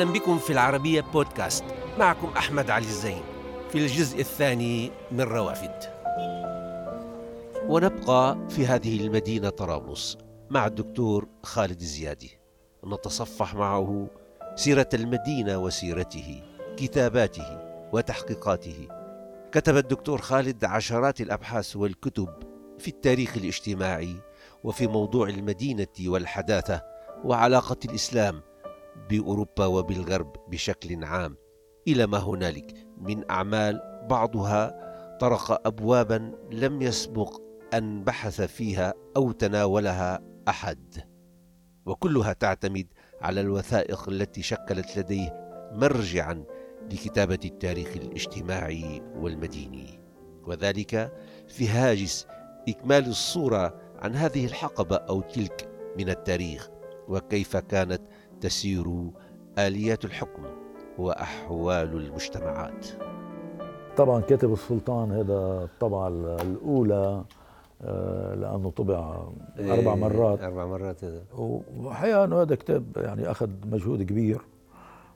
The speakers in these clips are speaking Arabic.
أهلا بكم في العربية بودكاست. معكم أحمد علي الزين. في الجزء الثاني من روافد. ونبقى في هذه المدينة طرابلس مع الدكتور خالد الزيادي نتصفح معه سيرة المدينة وسيرته كتاباته وتحقيقاته. كتب الدكتور خالد عشرات الأبحاث والكتب في التاريخ الاجتماعي وفي موضوع المدينة والحداثة وعلاقة الإسلام بأوروبا وبالغرب بشكل عام. إلى ما هنالك. من أعمال بعضها طرق ابوابا لم يسبق أن بحث فيها أو تناولها أحد. وكلها تعتمد على الوثائق التي شكلت لديه مرجعا لكتابة التاريخ الاجتماعي والمديني. وذلك في هاجس إكمال الصورة عن هذه الحقبة أو تلك من التاريخ. وكيف كانت تسير آليات الحكم وأحوال المجتمعات. طبعا كاتب السلطان هذا الطبعة الأولى آه، لأنه طبع أربع إيه، مرات. أربع مرات هذا. وحقيقه انه هذا كتاب يعني أخذ مجهود كبير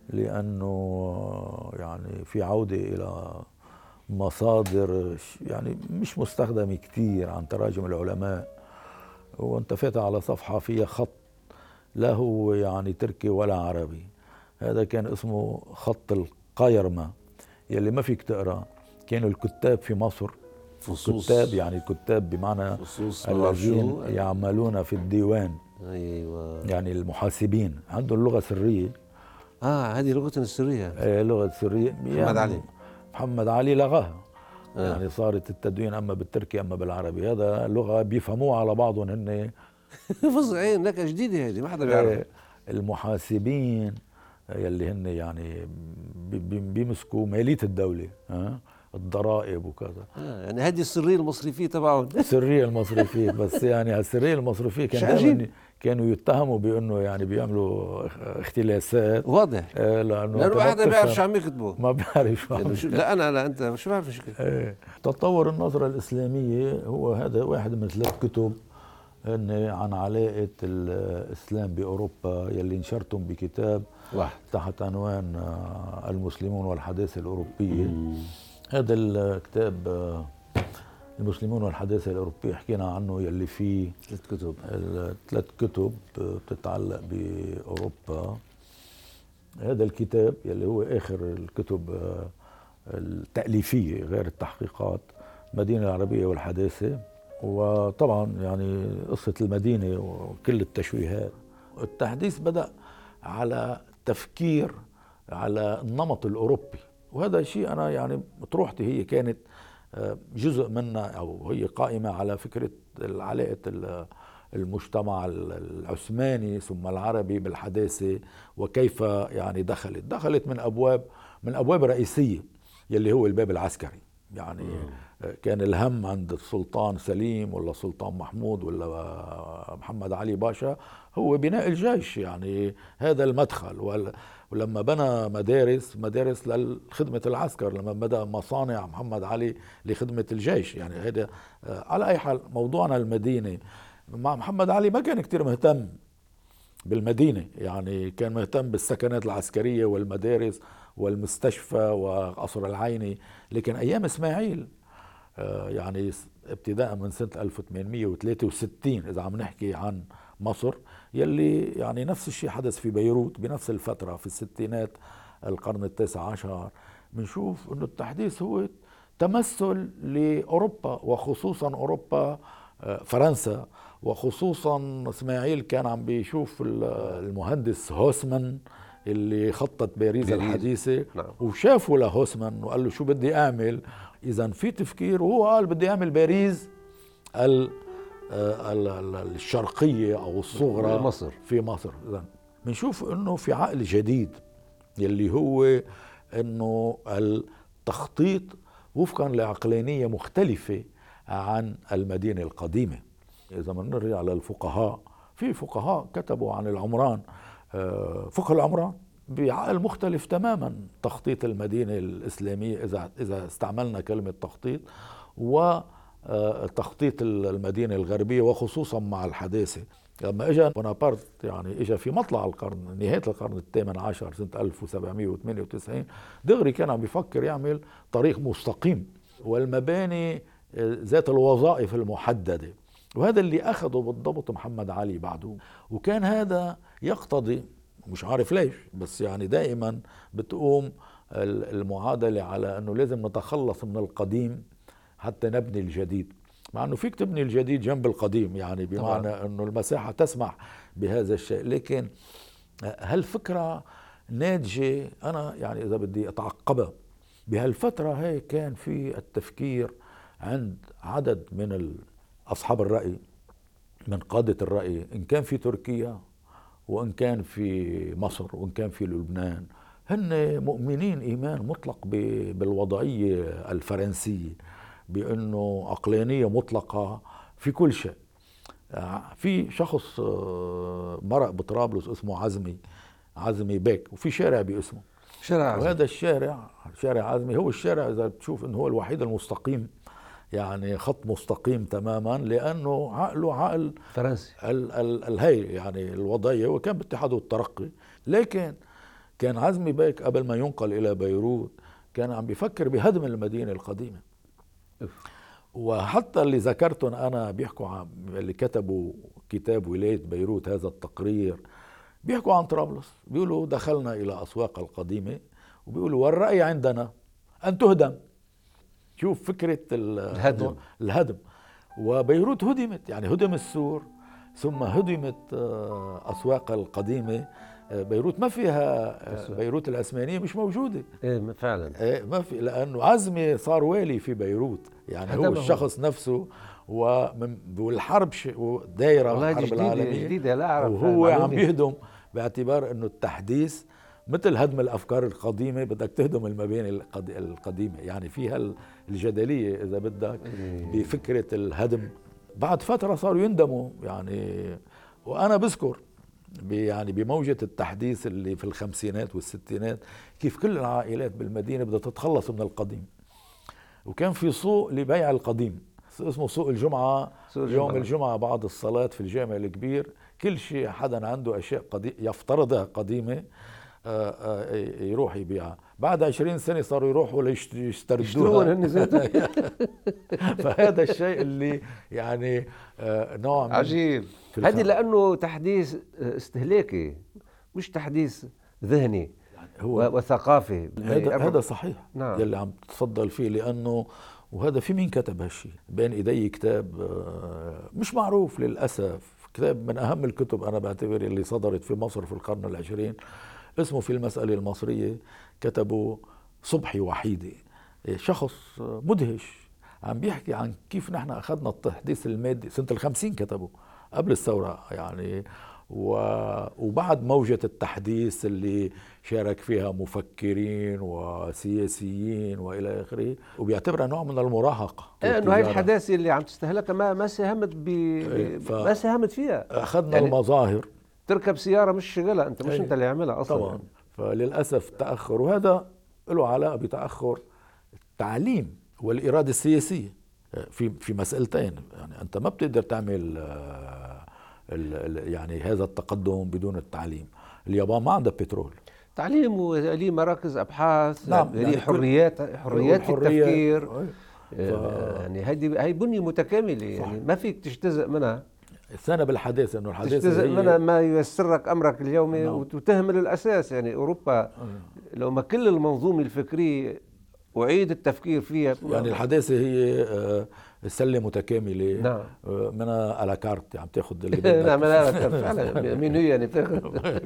لأنه يعني في عودة إلى مصادر يعني مش مستخدمة كثير عن تراجم العلماء. وانت فاتح على صفحة فيها خط لا هو يعني تركي ولا عربي. هذا كان اسمه خط القيرمة يلي ما فيك تقرأ. كانوا الكتاب في مصر. فصوص. كتاب يعني الكتاب بمعنى الذين يعملون في الديوان. أيوه. يعني المحاسبين. عندهم لغة سرية. آه هذه لغتنا السريه آه لغة سرية. محمد يعني علي. محمد علي لغاها. آه. يعني صارت التدوين أما بالتركي أما بالعربي. هذا لغة بيفهموها على بعضهم هن فص عين نكهه جديدة هذه ما حدا بيعرف. آه، المحاسبين يلي هن يعني بي- بي- بيمسكوا مالية الدولة ها؟ الضرائب وكذا. آه يعني هذه السرية المصرفية تبعهم. السرية المصرفية بس يعني السرية المصرفية كان كانوا يتهموا بأنه يعني بيعملوا اختلاسات. واضح. آه، لأنه لأنه واحد ما بيعرف شو عم يكتبوا. ما بيعرف شو عم يعني لا أنا لا أنت شو بعرف شو. إيه. تطور النظرة الإسلامية هو هذا واحد من ثلاث كتب هن عن علاقة الإسلام بأوروبا يلي نشرتهم بكتاب واحد. تحت عنوان آه، المسلمون والحداثة الأوروبية. هذا الكتاب آه، المسلمون والحداثة الأوروبية حكينا عنه يلي فيه ثلاث كتب. الثلاث كتب بتتعلق بأوروبا. هذا الكتاب يلي هو آخر الكتب آه، التأليفية غير التحقيقات المدينة العربية والحداثة. وطبعا يعني قصة المدينة وكل التشويهات. التحديث بدأ على تفكير على النمط الأوروبي وهذا شيء أنا يعني طروحتي هي كانت آه، جزء منها أو هي قائمة على فكرة علاقة ال- المجتمع العثماني ثم العربي بالحداثة وكيف يعني دخلت. دخلت من أبواب من أبواب رئيسية يلي هو الباب العسكري. يعني كان الهم عند السلطان سليم ولا السلطان محمود ولا محمد علي باشا هو بناء الجيش يعني هذا المدخل. ولما بنى مدارس مدارس لخدمة العسكر لما بدأ مصانع محمد علي لخدمة الجيش. يعني هذا آه، على أي حال موضوعنا المدينة مع محمد علي ما كان كتير مهتم بالمدينة. يعني كان مهتم بالسكنات العسكرية والمدارس والمستشفى وقصر العيني. لكن أيام إسماعيل يعني س- ابتداء من سنة 1863 إذا عم نحكي عن مصر يلي يعني نفس الشيء حدث في بيروت بنفس الفترة في الستينات القرن التاسع عشر بنشوف أنه التحديث هو تمثل لأوروبا وخصوصا أوروبا آه، فرنسا وخصوصا إسماعيل كان عم بيشوف ال- المهندس هوسمان اللي خطط باريس. الحديثة نعم. وشافه لهوسمان وقال له شو بدي أعمل إذا في تفكير وهو قال بدي أعمل باريس ال آه، ال- ال- الشرقية أو الصغرى مصر. في مصر. إذا بنشوف إنه في عقل جديد يلي هو إنه التخطيط وفقا لعقلانية مختلفة عن المدينة القديمة. إذا بنرجع للفقهاء في فقهاء كتبوا عن العمران آه، فقه العمران. بعقل مختلف تماما تخطيط المدينة الإسلامية إذا إذا استعملنا كلمة تخطيط و آه، المدينة الغربية وخصوصا مع الحداثة لما اجى بونابرت يعني اجى في مطلع القرن نهاية القرن الثامن عشر سنة 1798 دغري كان عم بيفكر يعمل طريق مستقيم والمباني ذات الوظائف المحددة. وهذا اللي أخذه بالضبط محمد علي بعده. وكان هذا يقتضي مش عارف ليش بس يعني دائما بتقوم المعادلة على إنه لازم نتخلص من القديم حتى نبني الجديد مع إنه فيك تبني الجديد جنب القديم يعني بمعنى طبعا. إنه المساحة تسمح بهذا الشيء لكن هالفكرة ناتجة أنا يعني إذا بدي أتعقبها بهالفترة هي كان في التفكير عند عدد من أصحاب الرأي من قادة الرأي إن كان في تركيا وإن كان في مصر وإن كان في لبنان هن مؤمنين إيمان مطلق بالوضعية الفرنسية بأنه عقلانية مطلقة في كل شيء. في شخص آه، مرق بطرابلس اسمه عزمي عزمي بيك وفي شارع باسمه. شارع عزمي. وهذا الشارع شارع عزمي هو الشارع إذا بتشوف إنه هو الوحيد المستقيم. يعني خط مستقيم تماما لأنه عقله عقل فرنسي. ال ال الهي يعني الوضعية وكان بالاتحاد والترقي. لكن كان عزمي بيك قبل ما ينقل إلى بيروت كان عم بيفكر بهدم المدينة القديمة. وحتى اللي ذكرتهم أنا بيحكوا عن اللي كتبوا كتاب ولاية بيروت هذا التقرير. بيحكوا عن طرابلس. بيقولوا دخلنا إلى أسواق القديمة وبيقولوا والرأي عندنا أن تهدم. شوف فكرة الهدم. الهدم. وبيروت هدمت يعني هدم السور ثم هدمت آه، أسواق القديمة. آه، بيروت ما فيها آه، بيروت العثمانية مش موجودة. إيه فعلا. إيه ما في لأنه عزمي صار والي في بيروت. يعني هو الشخص نفسه ومن والحرب دايرة الحرب جديدة العالمية. جديدة لا أعرف وهو عم بيهدم باعتبار إنه التحديث مثل هدم الأفكار القديمة بدك تهدم المباني القديمة. يعني فيها الجدلية إذا بدك. بفكرة الهدم بعد فترة صاروا يندموا يعني وأنا بذكر يعني بموجة التحديث اللي في الخمسينات والستينات كيف كل العائلات بالمدينة بدها تتخلص من القديم وكان في سوق لبيع القديم اسمه سوق الجمعة سوق الجمعة. يوم الجمعة بعد الصلاة في الجامع الكبير كل شيء حدا عنده أشياء قديم يفترضها قديمة آه، آه، يروح يبيعها بعد 20 سنة صاروا يروحوا ليستردوها فهذا الشيء اللي يعني آه، نوع من عجيب. هذه لأنه تحديث استهلاكي مش تحديث ذهني يعني هو وثقافي. هذا هذا صحيح. نعم. يلي عم تتفضل فيه لأنه وهذا في مين كتب هالشيء بين إيدي كتاب مش معروف للأسف. كتاب من أهم الكتب أنا بعتبر اللي صدرت في مصر في القرن العشرين. اسمه في المسألة المصرية كتبوا صبحي وحيدي شخص مدهش عم بيحكي عن كيف نحن أخذنا التحديث المادي. سنة الخمسين كتبوا قبل الثورة يعني. وبعد موجة التحديث اللي شارك فيها مفكرين وسياسيين وإلى آخره. وبيعتبرها نوع من المراهقة إيه إنه هاي الحداثه اللي عم تستهلكها ما ما ساهمت ب إيه، ف... ما ساهمت فيها. أخذنا يعني المظاهر. تركب سيارة مش شغلها أنت مش أيه. أنت اللي عاملها أصلا. طبعا. فللأسف تأخر وهذا له علاقة بتأخر التعليم والإرادة السياسية. في في مسألتين يعني أنت ما بتقدر تعمل آه، يعني هذا التقدم بدون التعليم. اليابان ما عندها بترول. تعليم وليه مراكز أبحاث نعم ليه يعني حريات حريات التفكير. ف... آه، يعني هذه هي بنية متكاملة يعني ما فيك تجتزئ منها. الثاني بالحداثة انه الحداثة تجتزئ منها ما ييسرك أمرك اليومي نعم. وتهمل الأساس يعني أوروبا آه. لو ما كل المنظومة الفكرية اعيد التفكير فيها يعني الحداثه هي آه، سله متكاملة نعم آه، منها على كارت عم تأخذ اللي بدك نعم فعلا مين هي يعني بتأخذ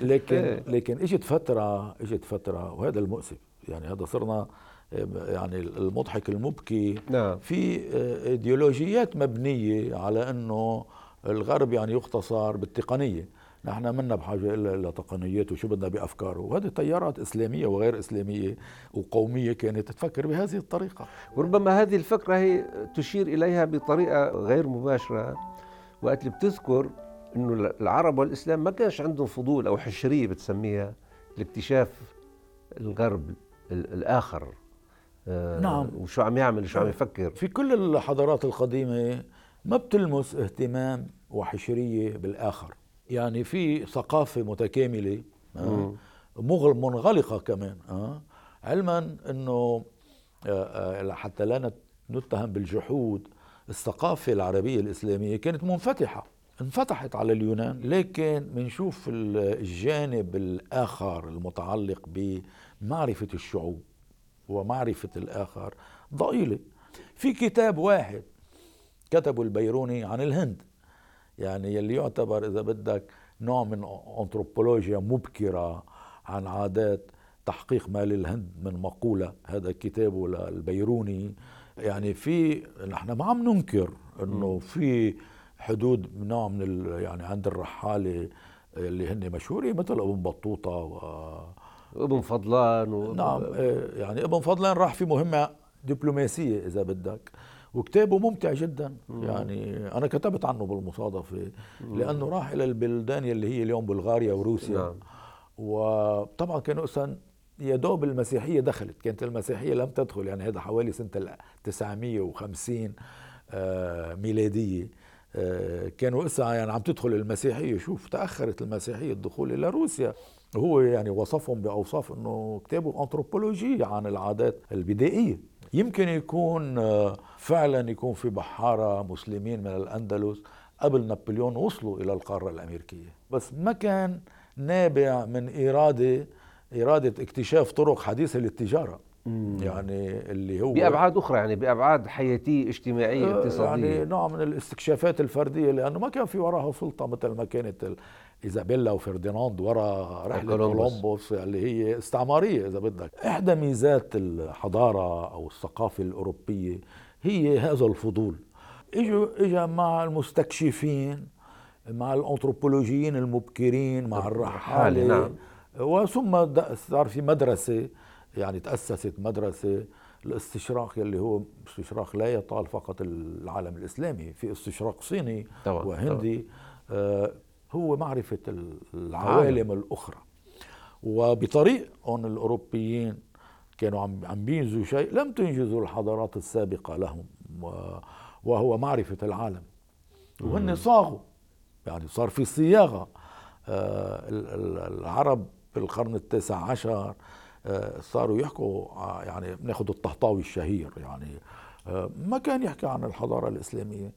لكن إيه. لكن اجت فتره اجت فتره وهذا المؤسف يعني هذا صرنا يعني المضحك المبكي. نعم. في إيديولوجيات مبنية على إنه الغرب يعني يختصر بالتقنية. نحن منا بحاجة الا إلى تقنيات وشو بدنا بافكاره وهذه تيارات إسلامية وغير إسلامية وقومية كانت تفكر بهذه الطريقة. وربما هذه الفكرة هي تشير إليها بطريقة غير مباشرة. وقت اللي بتذكر إنه العرب والإسلام ما كانش عندهم فضول أو حشرية بتسميها لاكتشاف الغرب الآخر. نعم. وشو عم يعمل شو عم يفكر. في كل الحضارات القديمة ما بتلمس اهتمام وحشرية بالآخر. يعني في ثقافة متكاملة آه، مغل منغلقة كمان آه، علما إنه آه، حتى لا نتهم بالجحود الثقافة العربية الإسلامية كانت منفتحة انفتحت على اليونان لكن بنشوف الجانب الآخر المتعلق بمعرفة الشعوب. ومعرفة الآخر ضئيلة. في كتاب واحد كتبه البيروني عن الهند يعني يلي يعتبر إذا بدك نوع من أنثروبولوجيا مبكرة عن عادات تحقيق ما للهند من مقولة هذا كتابه للبيروني. يعني في نحن ما عم ننكر إنه في حدود نوع من يعني عند الرحالة اللي هن مشهورين مثل ابن بطوطة ابن فضلان و... نعم إيه، يعني ابن فضلان راح في مهمة دبلوماسية إذا بدك وكتابه ممتع جدا. مم. يعني أنا كتبت عنه بالمصادفة لأنه راح إلى البلدان اللي هي اليوم بلغاريا وروسيا. نعم. وطبعا كانوا أصلا يا دوب المسيحية دخلت كانت المسيحية لم تدخل يعني هذا حوالي سنة 950 آه، ميلادية. آه، كانوا اسا يعني عم تدخل المسيحية شوف تأخرت المسيحية الدخول إلى روسيا. هو يعني وصفهم بأوصاف إنه كتابه انثروبولوجي عن العادات البدائية يمكن يكون آه، فعلا يكون في بحارة مسلمين من الأندلس قبل نابليون وصلوا إلى القارة الأمريكية بس ما كان نابع من إرادة إرادة اكتشاف طرق حديثة للتجارة. يعني اللي هو بأبعاد أخرى يعني بأبعاد حياتية اجتماعية آه، اقتصادية. يعني نوع من الاستكشافات الفردية لأنه ما كان في وراها سلطة مثل ما كانت إيزابيلا وفرديناند ورا رحلة كولومبوس اللي هي استعمارية إذا بدك. إحدى ميزات الحضارة أو الثقافة الأوروبية هي هذا الفضول. اجوا اجى مع المستكشفين مع الأنثروبولوجيين المبكرين مع الرحالة نعم. وثم صار في مدرسة يعني تأسست مدرسة الاستشراق يلي هو استشراق لا يطال فقط العالم الإسلامي في استشراق صيني طبعا وهندي طبعا. آه هو معرفة العوالم الأخرى. وبطريقهم الأوروبيين كانوا عم عم بينجزوا شيء لم تنجزوا الحضارات السابقة لهم وهو معرفة العالم. وهن صاغوا يعني صار في صياغة آه، العرب في القرن التاسع عشر صاروا يحكوا يعني بناخذ الطهطاوي الشهير يعني آه، ما كان يحكي عن الحضارة الإسلامية.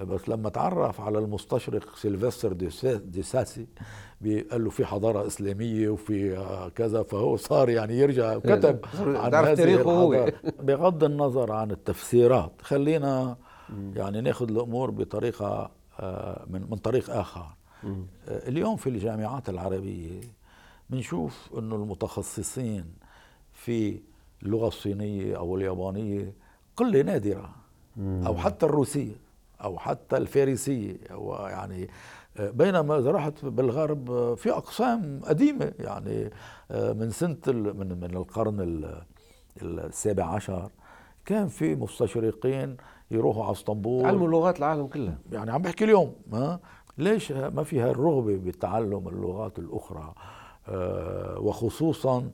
بس لما تعرف على المستشرق سيلفستر ديساسي قال له في حضارة إسلامية وفي كذا فهو صار يعني يرجع كتب عن هذه الحضارة. بغض النظر عن التفسيرات خلينا يعني ناخذ الأمور بطريقة آه، من من طريق آخر. آه، اليوم في الجامعات العربية بنشوف إنه المتخصصين في اللغة الصينية أو اليابانية قله نادرة أو حتى الروسية أو حتى الفارسية أو يعني بينما إذا رحت بالغرب في أقسام قديمة يعني من سنة من من القرن السابع عشر كان في مستشرقين يروحوا على اسطنبول. تعلموا لغات العالم كلها. يعني عم بحكي اليوم ها ليش ما في هالرغبه بتعلم اللغات الأخرى؟ وخصوصا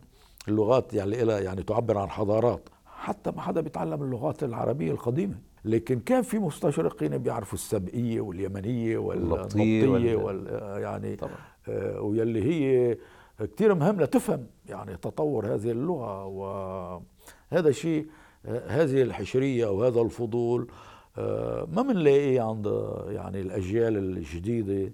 اللغات يعني لها يعني تعبر عن حضارات حتى ما حدا بيتعلم اللغات العربية القديمة. لكن كان في مستشرقين بيعرفوا السبئية واليمنية والنبطية وال يعني طبعا. آه ويلي هي كثير مهم لتفهم يعني تطور هذه اللغة. وهذا شيء آه، هذه الحشرية وهذا الفضول آه ما بنلاقيه عند يعني الأجيال الجديدة. آه،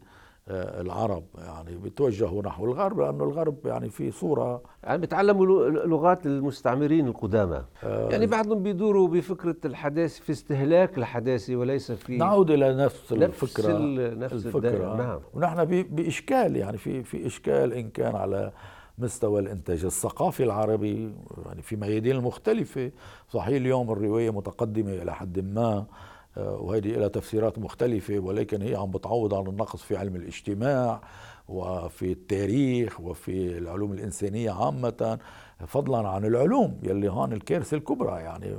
العرب يعني بيتوجهوا نحو الغرب لأنه الغرب يعني في صورة. يعني بيتعلموا لغات المستعمرين القدامى. آه. يعني بعضهم بيدوروا بفكرة الحداثة في استهلاك الحداثة وليس في نعود إلى نفس الفكرة نفس, نفس الفكرة. نعم. ونحن بإشكال يعني في في إشكال إن كان على مستوى الإنتاج الثقافي العربي يعني في ميادين المختلفه صحيح اليوم الرواية متقدمة إلى حد ما. آه، وهذه لها تفسيرات مختلفة ولكن هي عم بتعوض عن النقص في علم الاجتماع وفي التاريخ وفي العلوم الإنسانية عامة فضلا عن العلوم يلي هون الكارثة الكبرى. يعني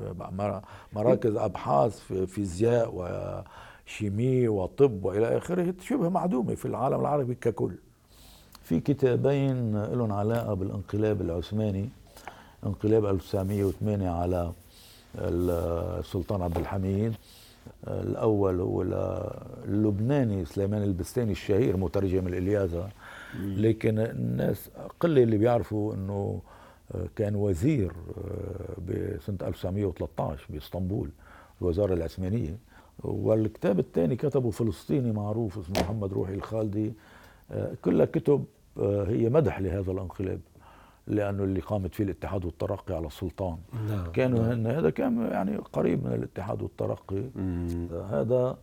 مراكز أبحاث في فيزياء وشيمي وطب وإلى آخره شبه معدومة في العالم العربي ككل. في كتابين لهم علاقة بالانقلاب العثماني انقلاب 1908 على السلطان عبد الحميد. الأول هو اللبناني سليمان البستاني الشهير مترجم الإلياذة. لكن الناس قلة اللي بيعرفوا أنه كان وزير بسنة 1913 بإسطنبول الوزارة العثمانية. والكتاب الثاني كتبه فلسطيني معروف اسمه محمد روحي الخالدي. كلها كتب هي مدح لهذا الانقلاب. لأنه اللي قامت فيه الاتحاد والترقي على السلطان نعم. كانوا نعم. هذا كان يعني قريب من الاتحاد والترقي مم. هذا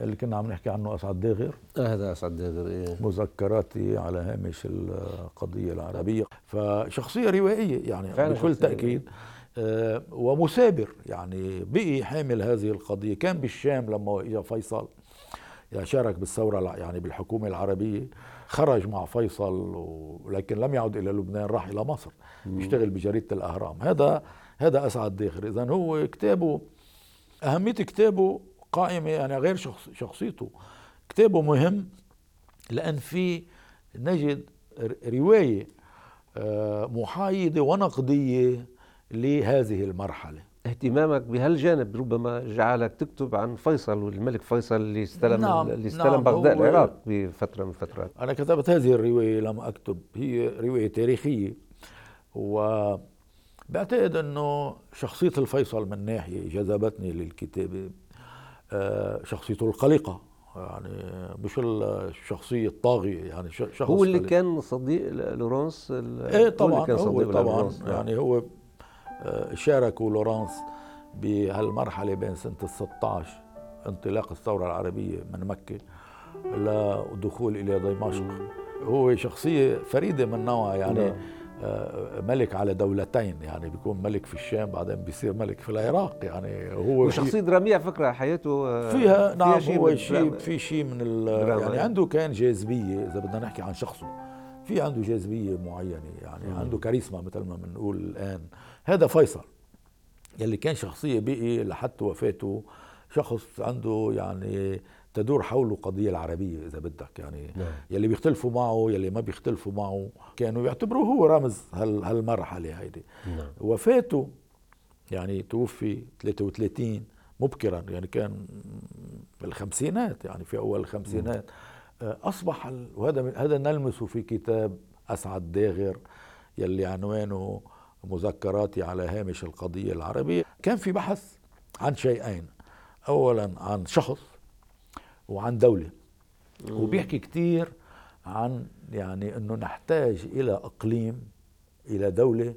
اللي كنا عم نحكي عنه أسعد داغر هذا أسعد داغر إيه؟ مذكراتي على هامش القضية العربية فشخصية روائية يعني بكل تأكيد آه ومثابر يعني بقي حامل هذه القضية كان بالشام لما اجى فيصل يعني شارك بالثورة يعني بالحكومة العربية خرج مع فيصل ولكن لم يعد إلى لبنان راح إلى مصر يشتغل بجريدة الأهرام. هذا هذا أسعد داخر اذا هو كتابه أهمية كتابه قائمة يعني غير شخص شخصيته. كتابه مهم لأن في نجد رواية آه، محايدة ونقدية لهذه المرحلة. اهتمامك بهالجانب ربما جعلك تكتب عن فيصل والملك فيصل اللي استلم نعم اللي استلم نعم بغداد العراق بفترة من الفترات. أنا كتبت هذه الرواية لم أكتب هي رواية تاريخية. و بعتقد إنه شخصية الفيصل من ناحية جذبتني للكتابة آه، شخصيته القلقة. يعني مش الشخصية الطاغية يعني شخص هو اللي كان صديق لورانس إيه طبعا هو, اللي كان صديق هو طبعا يعني هو شاركوا لورانس بهالمرحلة بين سنة ال 16 انطلاق الثورة العربية من مكة لدخول إلى دمشق. هو شخصية فريدة من نوعها يعني نعم. آه، ملك على دولتين يعني بيكون ملك في الشام بعدين بيصير ملك في العراق يعني هو وشخصية درامية فكرة حياته آه، فيها نعم فيها هو شيء في شيء من يعني عنده كان جاذبية إذا بدنا نحكي عن شخصه. في عنده جاذبية معينة يعني مم. عنده كاريزما مثل ما بنقول الآن هذا فيصل يلي كان شخصية بقي لحد وفاته شخص عنده يعني تدور حوله قضية العربية إذا بدك يعني نعم. يلي بيختلفوا معه يلي ما بيختلفوا معه كانوا يعتبروه هو رمز هال هالمرحلة هيدي نعم. وفاته يعني توفي 33 مبكرا يعني كان بالخمسينات يعني في أول الخمسينات نعم. أصبح وهذا هذا نلمسه في كتاب أسعد داغر يلي عنوانه مذكراتي على هامش القضية العربية. كان في بحث عن شيئين. أولا عن شخص وعن دولة. وبيحكي كتير عن يعني أنه نحتاج إلى إقليم إلى دولة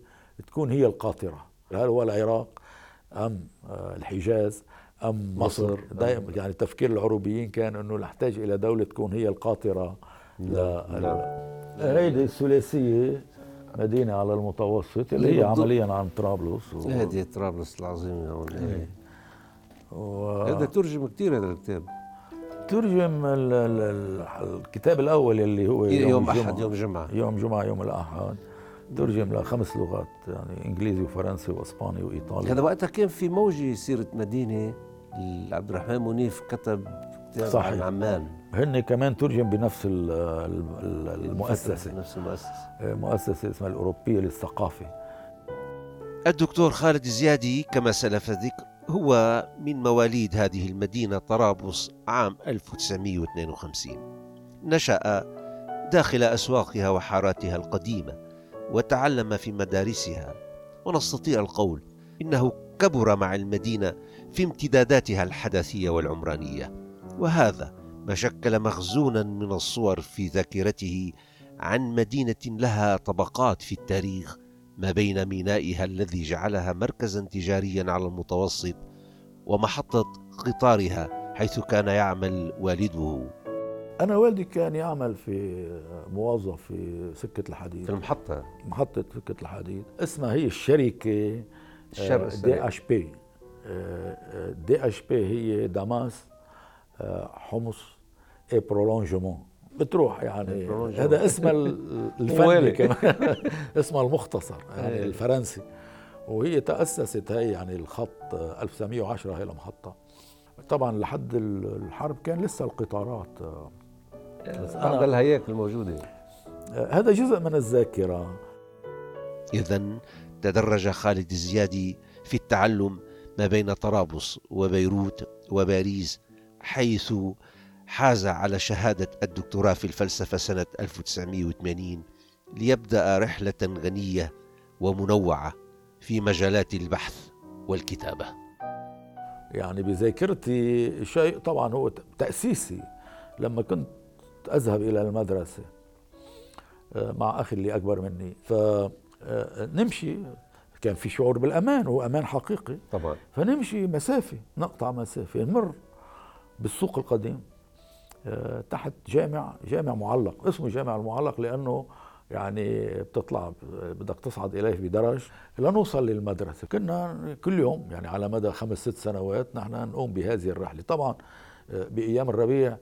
تكون هي القاطرة هل هو العراق أم آه، الحجاز. أم مصر. دائما يعني تفكير العروبيين كان أنه نحتاج إلى دولة تكون هي القاطرة لا لا هيدي الثلاثية مدينة على المتوسط اللي هي عمليا عن طرابلس. و... هذه طرابلس العظيمة هون إيه. و... هذا ترجم كثير هذا الكتاب. ترجم ال ال الكتاب الأول اللي هو يوم, يوم أحد يوم جمعة. يوم جمعة يوم الأحد. ترجم لخمس لغات يعني إنجليزي وفرنسي وإسباني وإيطالي. هذا وقتها كان في موجة سيرة مدينة عبد الرحمن منيف كتب كتاب صحيح. عن عمان. هن كمان ترجم بنفس المؤسسة. نفس المؤسسة. آه، مؤسسة اسمها الأوروبية للثقافة. الدكتور خالد زيادي كما سلف الذكر هو من مواليد هذه المدينة طرابلس عام 1952 نشأ داخل أسواقها وحاراتها القديمة. وتعلم في مدارسها. ونستطيع القول إنه كبر مع المدينة في امتداداتها الحدثية والعمرانية. وهذا ما شكل مخزونا من الصور في ذاكرته عن مدينة لها طبقات في التاريخ ما بين مينائها الذي جعلها مركزا تجاريا على المتوسط ومحطة قطارها حيث كان يعمل والده. أنا والدي كان يعمل في موظف في سكة الحديد. في المحطة محطة سكة الحديد. اسمها هي الشركة آه، دي اش بي آه، دي اش بي هي داماس آه، حمص اي برولونجمون بتروح يعني هذا اسمها الفني كمان. اسمها المختصر يعني الفرنسي. وهي تأسست هي يعني الخط 1910 هي المحطة. طبعا لحد الحرب كان لسه القطارات بعض الهياكل الموجودة. هذا جزء من الذاكرة. إذا تدرج خالد الزيادي في التعلم ما بين طرابلس وبيروت وباريس حيث حاز على شهادة الدكتوراه في الفلسفة سنة 1980 ليبدأ رحلة غنية ومنوعة في مجالات البحث والكتابة. يعني بذاكرتي شيء طبعا هو تأسيسي. لما كنت أذهب إلى المدرسة آه، مع أخي اللي أكبر مني. فنمشي آه، كان في شعور بالأمان هو أمان حقيقي. طبعا. فنمشي مسافة نقطع مسافة نمر بالسوق القديم آه، تحت جامع جامع معلق. اسمه جامع المعلق لأنه يعني بتطلع بدك تصعد إليه بدرج. لنوصل للمدرسة. كنا كل يوم يعني على مدى خمس ست سنوات نحن نقوم بهذه الرحلة. طبعا بأيام الربيع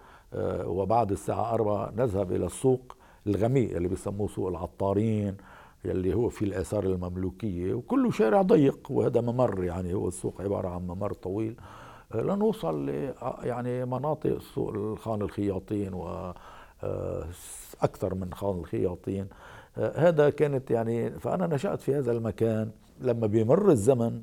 وبعد الساعة أربعة نذهب إلى السوق الغميق اللي بيسموه سوق العطارين يلي هو في الآثار المملوكية وكله شارع ضيق وهذا ممر يعني هو السوق عبارة عن ممر طويل. لنوصل ل يعني مناطق سوق خان الخياطين و أكثر من خان الخياطين. هذا كانت يعني فأنا نشأت في هذا المكان. لما بيمر الزمن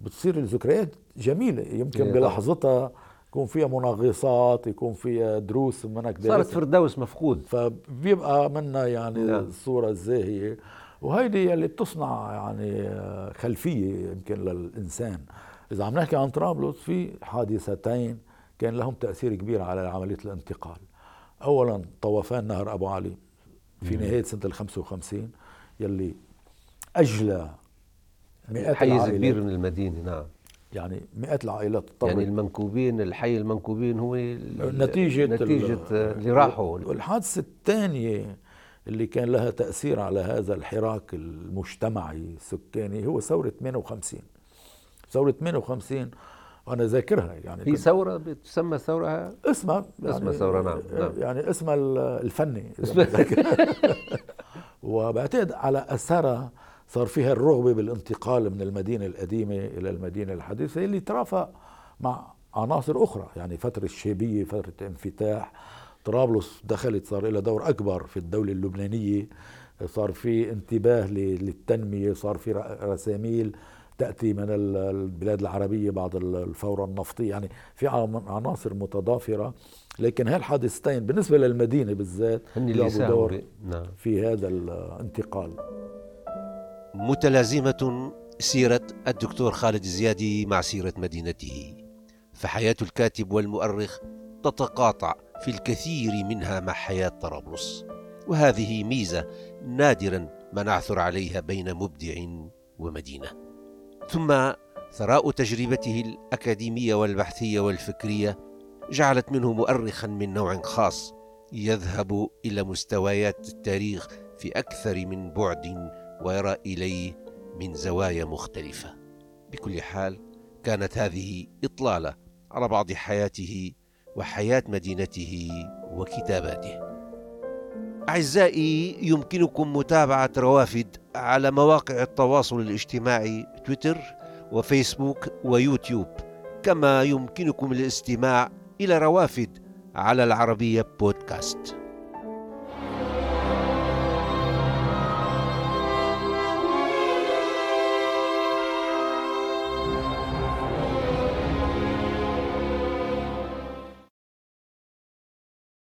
بتصير الذكريات جميلة يمكن بلحظتها يكون فيها منغصات يكون فيها دروس منك صارت فردوس مفقود. فبيبقى منا يعني نعم. الصورة الزاهية وهيدي اللي بتصنع يعني خلفية يمكن للإنسان. إذا عم نحكي عن طرابلس في حادثتين كان لهم تأثير كبير على عملية الانتقال. أولا طوفان نهر أبو علي في نهاية سنة ال 55 يلي أجلى مئات حيز كبير من المدينة نعم. يعني مئات العائلات اضطرت يعني المنكوبين الحي المنكوبين هو نتيجة نتيجة اللي راحوا. والحادثة الثانية اللي كان لها تأثير على هذا الحراك المجتمعي السكاني هو ثورة 58 ثورة 58 وأنا ذاكرها يعني في ثورة بتسمى ثورة؟ اسمها يعني اسمها ثورة نعم, نعم. يعني اسمها الفني. وبعتقد على أثرها صار فيها الرغبة بالانتقال من المدينة القديمة إلى المدينة الحديثة اللي ترافق مع عناصر أخرى يعني فترة الشيبية فترة انفتاح. طرابلس دخلت صار لها دور أكبر في الدولة اللبنانية. صار في انتباه للتنمية صار في رساميل تأتي من البلاد العربية بعد الفورة النفطية. يعني في عناصر متضافرة. لكن هالحادثتين بالنسبة للمدينة بالذات لعبوا دور نعم. في هذا الانتقال متلازمة سيرة الدكتور خالد الزيادي مع سيرة مدينته. فحياة الكاتب والمؤرخ تتقاطع في الكثير منها مع حياة طرابلس. وهذه ميزة نادرا ما نعثر عليها بين مبدع ومدينة. ثم ثراء تجربته الأكاديمية والبحثية والفكرية جعلت منه مؤرخا من نوع خاص يذهب إلى مستويات التاريخ في أكثر من بعد ويرى اليه من زوايا مختلفة. بكل حال كانت هذه إطلالة على بعض حياته وحياة مدينته وكتاباته. أعزائي يمكنكم متابعة روافد على مواقع التواصل الاجتماعي تويتر وفيسبوك ويوتيوب كما يمكنكم الاستماع إلى روافد على العربية بودكاست.